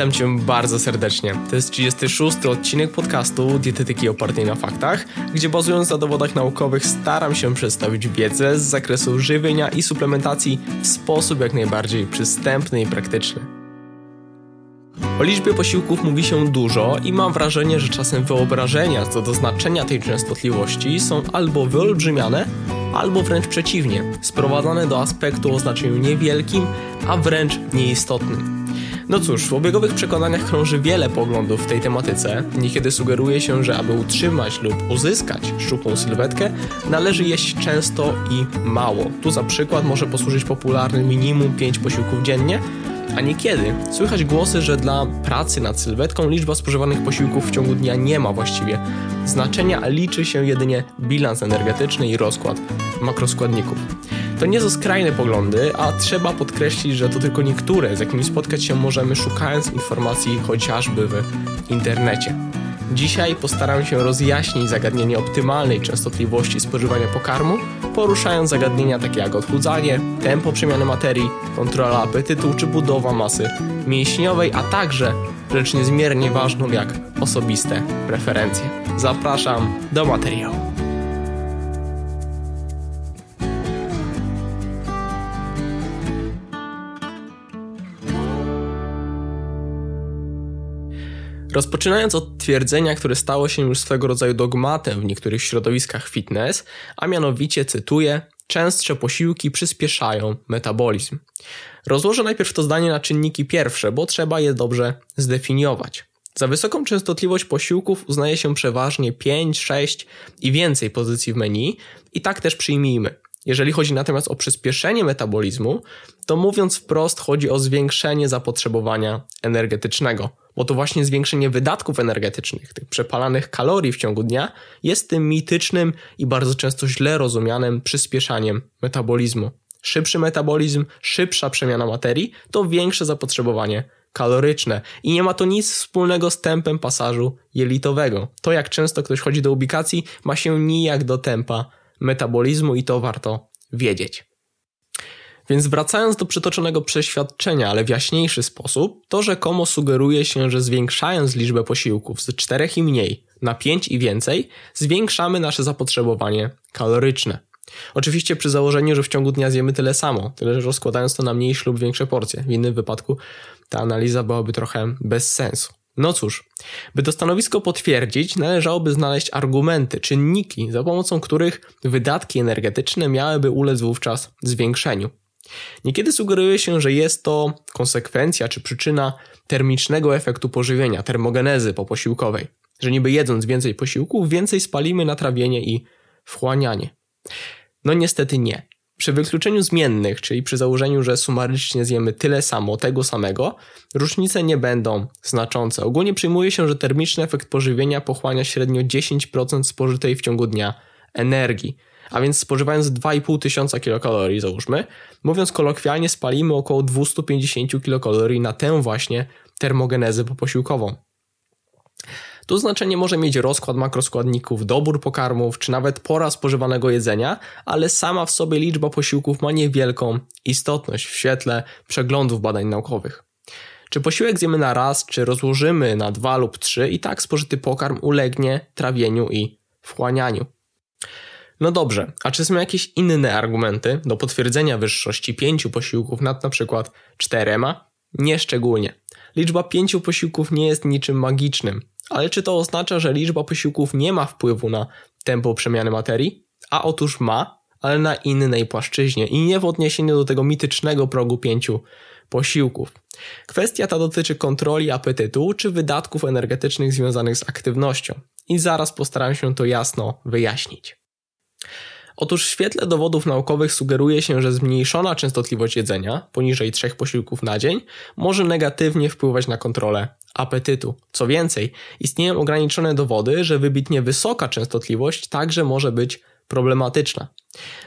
Witam Cię bardzo serdecznie. To jest 36. odcinek podcastu Dietetyki opartej na faktach, gdzie bazując na dowodach naukowych staram się przedstawić wiedzę z zakresu żywienia i suplementacji w sposób jak najbardziej przystępny i praktyczny. O liczbie posiłków mówi się dużo i mam wrażenie, że czasem wyobrażenia co do znaczenia tej częstotliwości są albo wyolbrzymiane, albo wręcz przeciwnie, sprowadzane do aspektu o znaczeniu niewielkim, a wręcz nieistotnym. No cóż, w obiegowych przekonaniach krąży wiele poglądów w tej tematyce. Niekiedy sugeruje się, że aby utrzymać lub uzyskać szczupłą sylwetkę, należy jeść często i mało. Tu za przykład może posłużyć popularny minimum 5 posiłków dziennie, a niekiedy słychać głosy, że dla pracy nad sylwetką liczba spożywanych posiłków w ciągu dnia nie ma właściwie znaczenia, a liczy się jedynie bilans energetyczny i rozkład makroskładników. To nie są skrajne poglądy, a trzeba podkreślić, że to tylko niektóre, z jakimi spotkać się możemy szukając informacji chociażby w internecie. Dzisiaj postaram się rozjaśnić zagadnienie optymalnej częstotliwości spożywania pokarmu, poruszając zagadnienia takie jak odchudzanie, tempo przemiany materii, kontrola apetytu czy budowa masy mięśniowej, a także rzecz niezmiernie ważną jak osobiste preferencje. Zapraszam do materiału. Rozpoczynając od twierdzenia, które stało się już swego rodzaju dogmatem w niektórych środowiskach fitness, a mianowicie cytuję: Częstsze posiłki przyspieszają metabolizm. Rozłożę najpierw to zdanie na czynniki pierwsze, bo trzeba je dobrze zdefiniować. Za wysoką częstotliwość posiłków uznaje się przeważnie 5, 6 i więcej pozycji w menu i tak też przyjmijmy. Jeżeli chodzi natomiast o przyspieszenie metabolizmu, to mówiąc wprost chodzi o zwiększenie zapotrzebowania energetycznego, bo to właśnie zwiększenie wydatków energetycznych, tych przepalanych kalorii w ciągu dnia, jest tym mitycznym i bardzo często źle rozumianym przyspieszaniem metabolizmu. Szybszy metabolizm, szybsza przemiana materii to większe zapotrzebowanie kaloryczne i nie ma to nic wspólnego z tempem pasażu jelitowego. To jak często ktoś chodzi do ubikacji ma się nijak do tempa metabolizmu i to warto wiedzieć. Więc wracając do przytoczonego przeświadczenia, ale w jaśniejszy sposób, to rzekomo sugeruje się, że zwiększając liczbę posiłków z 4 i mniej na 5 i więcej, zwiększamy nasze zapotrzebowanie kaloryczne. Oczywiście przy założeniu, że w ciągu dnia zjemy tyle samo, tyle że rozkładając to na mniejsze lub większe porcje. W innym wypadku ta analiza byłaby trochę bez sensu. No cóż, by to stanowisko potwierdzić, należałoby znaleźć argumenty, czynniki, za pomocą których wydatki energetyczne miałyby ulec wówczas zwiększeniu. Niekiedy sugeruje się, że jest to konsekwencja czy przyczyna termicznego efektu pożywienia, termogenezy poposiłkowej, że niby jedząc więcej posiłków, więcej spalimy na trawienie i wchłanianie. No niestety nie. Przy wykluczeniu zmiennych, czyli przy założeniu, że sumarycznie zjemy tyle samo, tego samego, różnice nie będą znaczące. Ogólnie przyjmuje się, że termiczny efekt pożywienia pochłania średnio 10% spożytej w ciągu dnia energii. A więc spożywając 2,5 tysiąca kilokalorii, załóżmy, mówiąc kolokwialnie, spalimy około 250 kilokalorii na tę właśnie termogenezę poposiłkową. Tu znaczenie może mieć rozkład makroskładników, dobór pokarmów, czy nawet pora spożywanego jedzenia, ale sama w sobie liczba posiłków ma niewielką istotność w świetle przeglądów badań naukowych. Czy posiłek zjemy na raz, czy rozłożymy na dwa lub trzy, i tak spożyty pokarm ulegnie trawieniu i wchłanianiu. No dobrze, a czy są jakieś inne argumenty do potwierdzenia wyższości pięciu posiłków nad na przykład czterema? Nie szczególnie. Liczba pięciu posiłków nie jest niczym magicznym. Ale czy to oznacza, że liczba posiłków nie ma wpływu na tempo przemiany materii? A otóż ma, ale na innej płaszczyźnie i nie w odniesieniu do tego mitycznego progu pięciu posiłków. Kwestia ta dotyczy kontroli apetytu czy wydatków energetycznych związanych z aktywnością. I zaraz postaram się to jasno wyjaśnić. Otóż w świetle dowodów naukowych sugeruje się, że zmniejszona częstotliwość jedzenia, poniżej trzech posiłków na dzień, może negatywnie wpływać na kontrolę apetytu. Co więcej, istnieją ograniczone dowody, że wybitnie wysoka częstotliwość także może być problematyczna.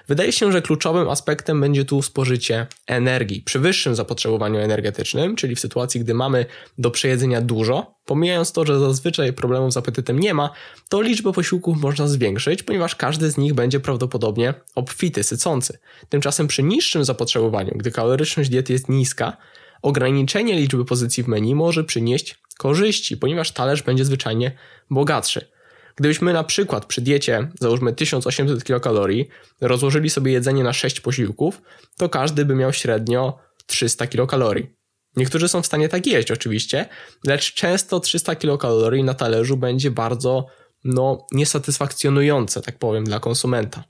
Wydaje się, że kluczowym aspektem będzie tu spożycie energii. Przy wyższym zapotrzebowaniu energetycznym, czyli w sytuacji, gdy mamy do przejedzenia dużo, pomijając to, że zazwyczaj problemów z apetytem nie ma, to liczbę posiłków można zwiększyć, ponieważ każdy z nich będzie prawdopodobnie obfity, sycący. Tymczasem przy niższym zapotrzebowaniu, gdy kaloryczność diety jest niska, ograniczenie liczby pozycji w menu może przynieść korzyści, ponieważ talerz będzie zwyczajnie bogatszy. Gdybyśmy na przykład przy diecie, załóżmy 1800 kilokalorii, rozłożyli sobie jedzenie na 6 posiłków, to każdy by miał średnio 300 kilokalorii. Niektórzy są w stanie tak jeść oczywiście, lecz często 300 kilokalorii na talerzu będzie bardzo no, niesatysfakcjonujące, tak powiem, dla konsumenta.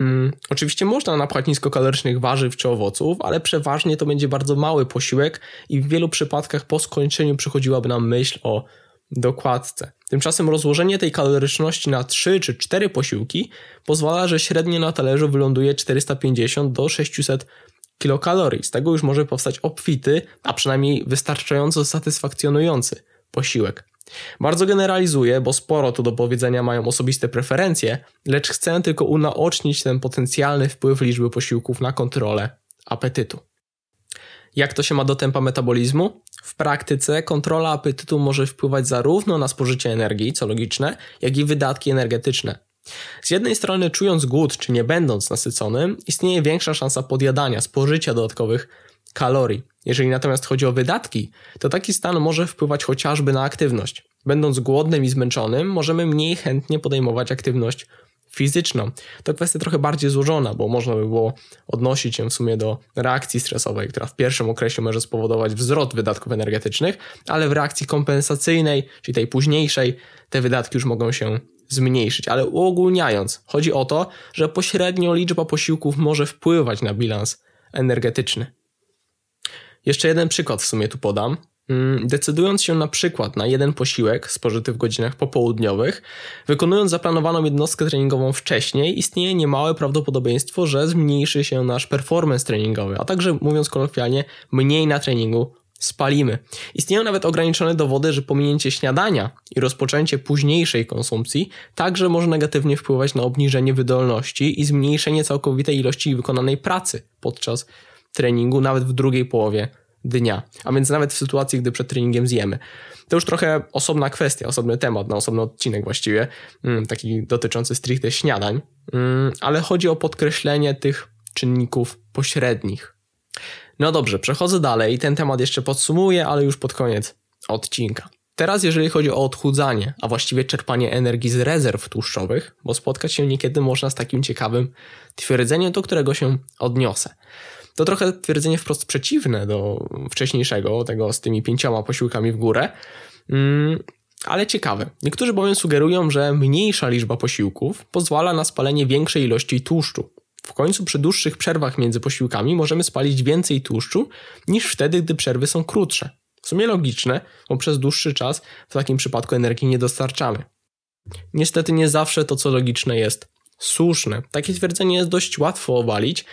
Mm, oczywiście można napchać niskokalorycznych warzyw czy owoców, ale przeważnie to będzie bardzo mały posiłek i w wielu przypadkach po skończeniu przychodziłaby nam myśl o dokładce. Tymczasem rozłożenie tej kaloryczności na 3 czy 4 posiłki pozwala, że średnio na talerzu wyląduje 450 do 600 kilokalorii. Z tego już może powstać obfity, a przynajmniej wystarczająco satysfakcjonujący posiłek. Bardzo generalizuję, bo sporo tu do powiedzenia mają osobiste preferencje, lecz chcę tylko unaocznić ten potencjalny wpływ liczby posiłków na kontrolę apetytu. Jak to się ma do tempa metabolizmu? W praktyce kontrola apetytu może wpływać zarówno na spożycie energii, co logiczne, jak i wydatki energetyczne. Z jednej strony, czując głód czy nie będąc nasyconym, istnieje większa szansa podjadania, spożycia dodatkowych kalorii. Jeżeli natomiast chodzi o wydatki, to taki stan może wpływać chociażby na aktywność. Będąc głodnym i zmęczonym, możemy mniej chętnie podejmować aktywność fizyczną. To kwestia trochę bardziej złożona, bo można by było odnosić się w sumie do reakcji stresowej, która w pierwszym okresie może spowodować wzrost wydatków energetycznych, ale w reakcji kompensacyjnej, czyli tej późniejszej, te wydatki już mogą się zmniejszyć. Ale uogólniając, chodzi o to, że pośrednio liczba posiłków może wpływać na bilans energetyczny. Jeszcze jeden przykład w sumie tu podam. Mm, decydując się na przykład na jeden posiłek spożyty w godzinach popołudniowych, wykonując zaplanowaną jednostkę treningową wcześniej, istnieje niemałe prawdopodobieństwo, że zmniejszy się nasz performance treningowy, a także mówiąc kolokwialnie, mniej na treningu spalimy. Istnieją nawet ograniczone dowody, że pominięcie śniadania i rozpoczęcie późniejszej konsumpcji także może negatywnie wpływać na obniżenie wydolności i zmniejszenie całkowitej ilości wykonanej pracy podczas treningu, nawet w drugiej połowie dnia, a więc nawet w sytuacji, gdy przed treningiem zjemy. To już trochę osobna kwestia, osobny temat, na osobny odcinek właściwie, mm, taki dotyczący stricte śniadań, mm, ale chodzi o podkreślenie tych czynników pośrednich. No dobrze, przechodzę dalej, ten temat jeszcze podsumuję, ale już pod koniec odcinka. Teraz, jeżeli chodzi o odchudzanie, a właściwie czerpanie energii z rezerw tłuszczowych, bo spotkać się niekiedy można z takim ciekawym twierdzeniem, do którego się odniosę. To trochę twierdzenie wprost przeciwne do wcześniejszego, tego z tymi pięcioma posiłkami w górę, mm, ale ciekawe. Niektórzy bowiem sugerują, że mniejsza liczba posiłków pozwala na spalenie większej ilości tłuszczu. W końcu przy dłuższych przerwach między posiłkami możemy spalić więcej tłuszczu niż wtedy, gdy przerwy są krótsze. W sumie logiczne, bo przez dłuższy czas w takim przypadku energii nie dostarczamy. Niestety nie zawsze to, co logiczne, jest słuszne. Takie twierdzenie jest dość łatwo obalić,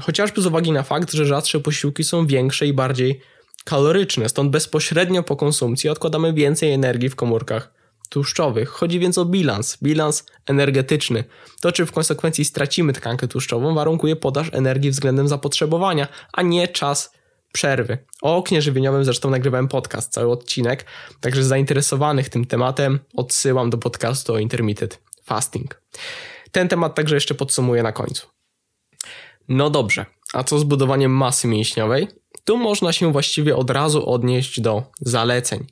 chociażby z uwagi na fakt, że rzadsze posiłki są większe i bardziej kaloryczne, stąd bezpośrednio po konsumpcji odkładamy więcej energii w komórkach tłuszczowych. Chodzi więc o bilans, bilans energetyczny. To, czy w konsekwencji stracimy tkankę tłuszczową, warunkuje podaż energii względem zapotrzebowania, a nie czas przerwy. O oknie żywieniowym zresztą nagrywałem podcast, cały odcinek, także zainteresowanych tym tematem odsyłam do podcastu o intermittent fasting. Ten temat także jeszcze podsumuję na końcu. No dobrze, a co z budowaniem masy mięśniowej? Tu można się właściwie od razu odnieść do zaleceń.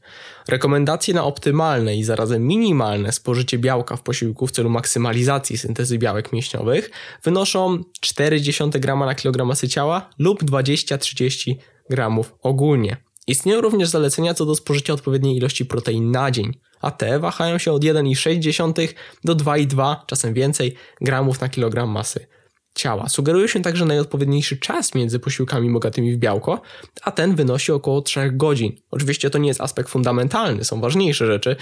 Rekomendacje na optymalne i zarazem minimalne spożycie białka w posiłku w celu maksymalizacji syntezy białek mięśniowych wynoszą 0,4 g na kilogram masy ciała lub 20-30 g ogólnie. Istnieją również zalecenia co do spożycia odpowiedniej ilości protein na dzień, a te wahają się od 1,6 do 2,2, czasem więcej, gramów na kilogram masy ciała. Sugeruje się także najodpowiedniejszy czas między posiłkami bogatymi w białko, a ten wynosi około 3 godzin. Oczywiście to nie jest aspekt fundamentalny, są ważniejsze rzeczy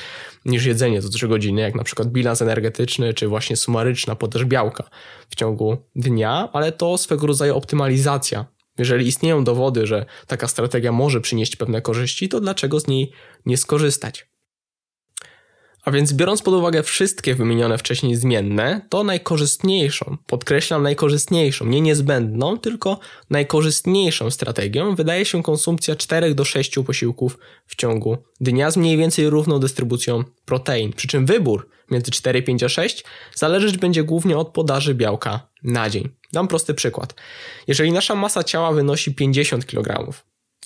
niż jedzenie co 3 godziny, jak na przykład bilans energetyczny, czy właśnie sumaryczna podaż białka w ciągu dnia, ale to swego rodzaju optymalizacja. Jeżeli istnieją dowody, że taka strategia może przynieść pewne korzyści, to dlaczego z niej nie skorzystać? A więc biorąc pod uwagę wszystkie wymienione wcześniej zmienne, to najkorzystniejszą, podkreślam najkorzystniejszą, nie niezbędną, tylko najkorzystniejszą strategią wydaje się konsumpcja 4 do 6 posiłków w ciągu dnia z mniej więcej równą dystrybucją protein. Przy czym wybór między 4, 5 a 6 zależeć będzie głównie od podaży białka na dzień. Dam prosty przykład. Jeżeli nasza masa ciała wynosi 50 kg,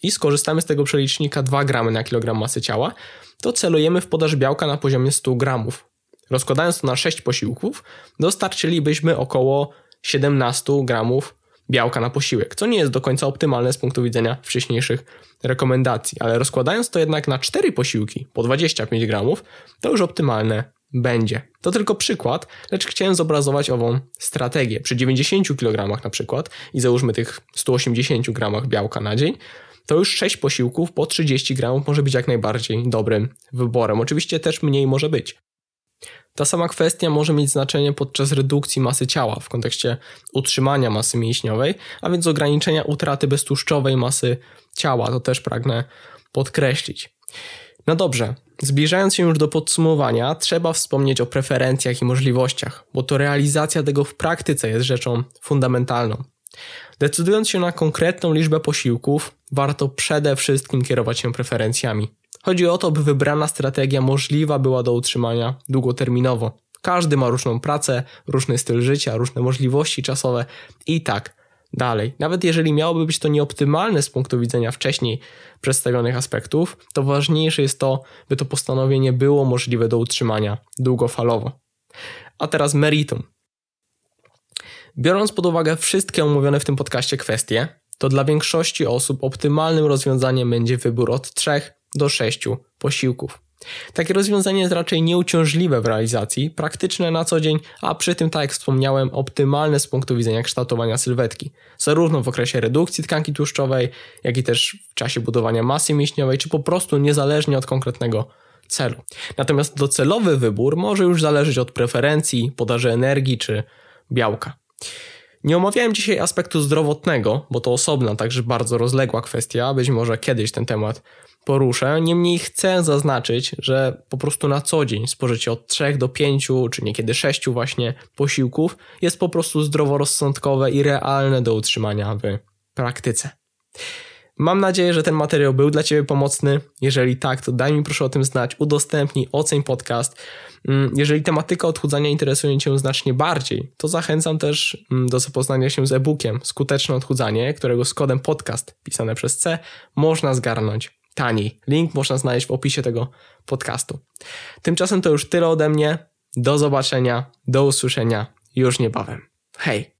i skorzystamy z tego przelicznika 2 gramy na kilogram masy ciała, to celujemy w podaż białka na poziomie 100 gramów. Rozkładając to na 6 posiłków, dostarczylibyśmy około 17 gramów białka na posiłek, co nie jest do końca optymalne z punktu widzenia wcześniejszych rekomendacji, ale rozkładając to jednak na 4 posiłki po 25 gramów, to już optymalne będzie. To tylko przykład, lecz chciałem zobrazować ową strategię. Przy 90 kg na przykład i załóżmy tych 180 gramach białka na dzień, to już 6 posiłków po 30 gramów może być jak najbardziej dobrym wyborem. Oczywiście też mniej może być. Ta sama kwestia może mieć znaczenie podczas redukcji masy ciała w kontekście utrzymania masy mięśniowej, a więc ograniczenia utraty beztłuszczowej masy ciała. To też pragnę podkreślić. No dobrze, zbliżając się już do podsumowania, trzeba wspomnieć o preferencjach i możliwościach, bo to realizacja tego w praktyce jest rzeczą fundamentalną. Decydując się na konkretną liczbę posiłków, warto przede wszystkim kierować się preferencjami. Chodzi o to, by wybrana strategia możliwa była do utrzymania długoterminowo. Każdy ma różną pracę, różny styl życia, różne możliwości czasowe i tak dalej. Nawet jeżeli miałoby być to nieoptymalne z punktu widzenia wcześniej przedstawionych aspektów, to ważniejsze jest to, by to postanowienie było możliwe do utrzymania długofalowo. A teraz meritum. Biorąc pod uwagę wszystkie omówione w tym podcaście kwestie, to dla większości osób optymalnym rozwiązaniem będzie wybór od 3 do 6 posiłków. Takie rozwiązanie jest raczej nieuciążliwe w realizacji, praktyczne na co dzień, a przy tym, tak jak wspomniałem, optymalne z punktu widzenia kształtowania sylwetki, zarówno w okresie redukcji tkanki tłuszczowej, jak i też w czasie budowania masy mięśniowej, czy po prostu niezależnie od konkretnego celu. Natomiast docelowy wybór może już zależeć od preferencji, podaży energii czy białka. Nie omawiałem dzisiaj aspektu zdrowotnego, bo to osobna, także bardzo rozległa kwestia. Być może kiedyś ten temat poruszę. Niemniej chcę zaznaczyć, że po prostu na co dzień spożycie od 3 do 5 czy niekiedy 6 właśnie posiłków jest po prostu zdroworozsądkowe i realne do utrzymania w praktyce. Mam nadzieję, że ten materiał był dla Ciebie pomocny. Jeżeli tak, to daj mi proszę o tym znać, udostępnij, oceń podcast. Mm, jeżeli tematyka odchudzania interesuje Cię znacznie bardziej, to zachęcam też mm, do zapoznania się z e-bookiem Skuteczne odchudzanie, którego z kodem podcast pisane przez C można zgarnąć taniej. Link można znaleźć w opisie tego podcastu. Tymczasem to już tyle ode mnie. Do zobaczenia, do usłyszenia już niebawem. Hej!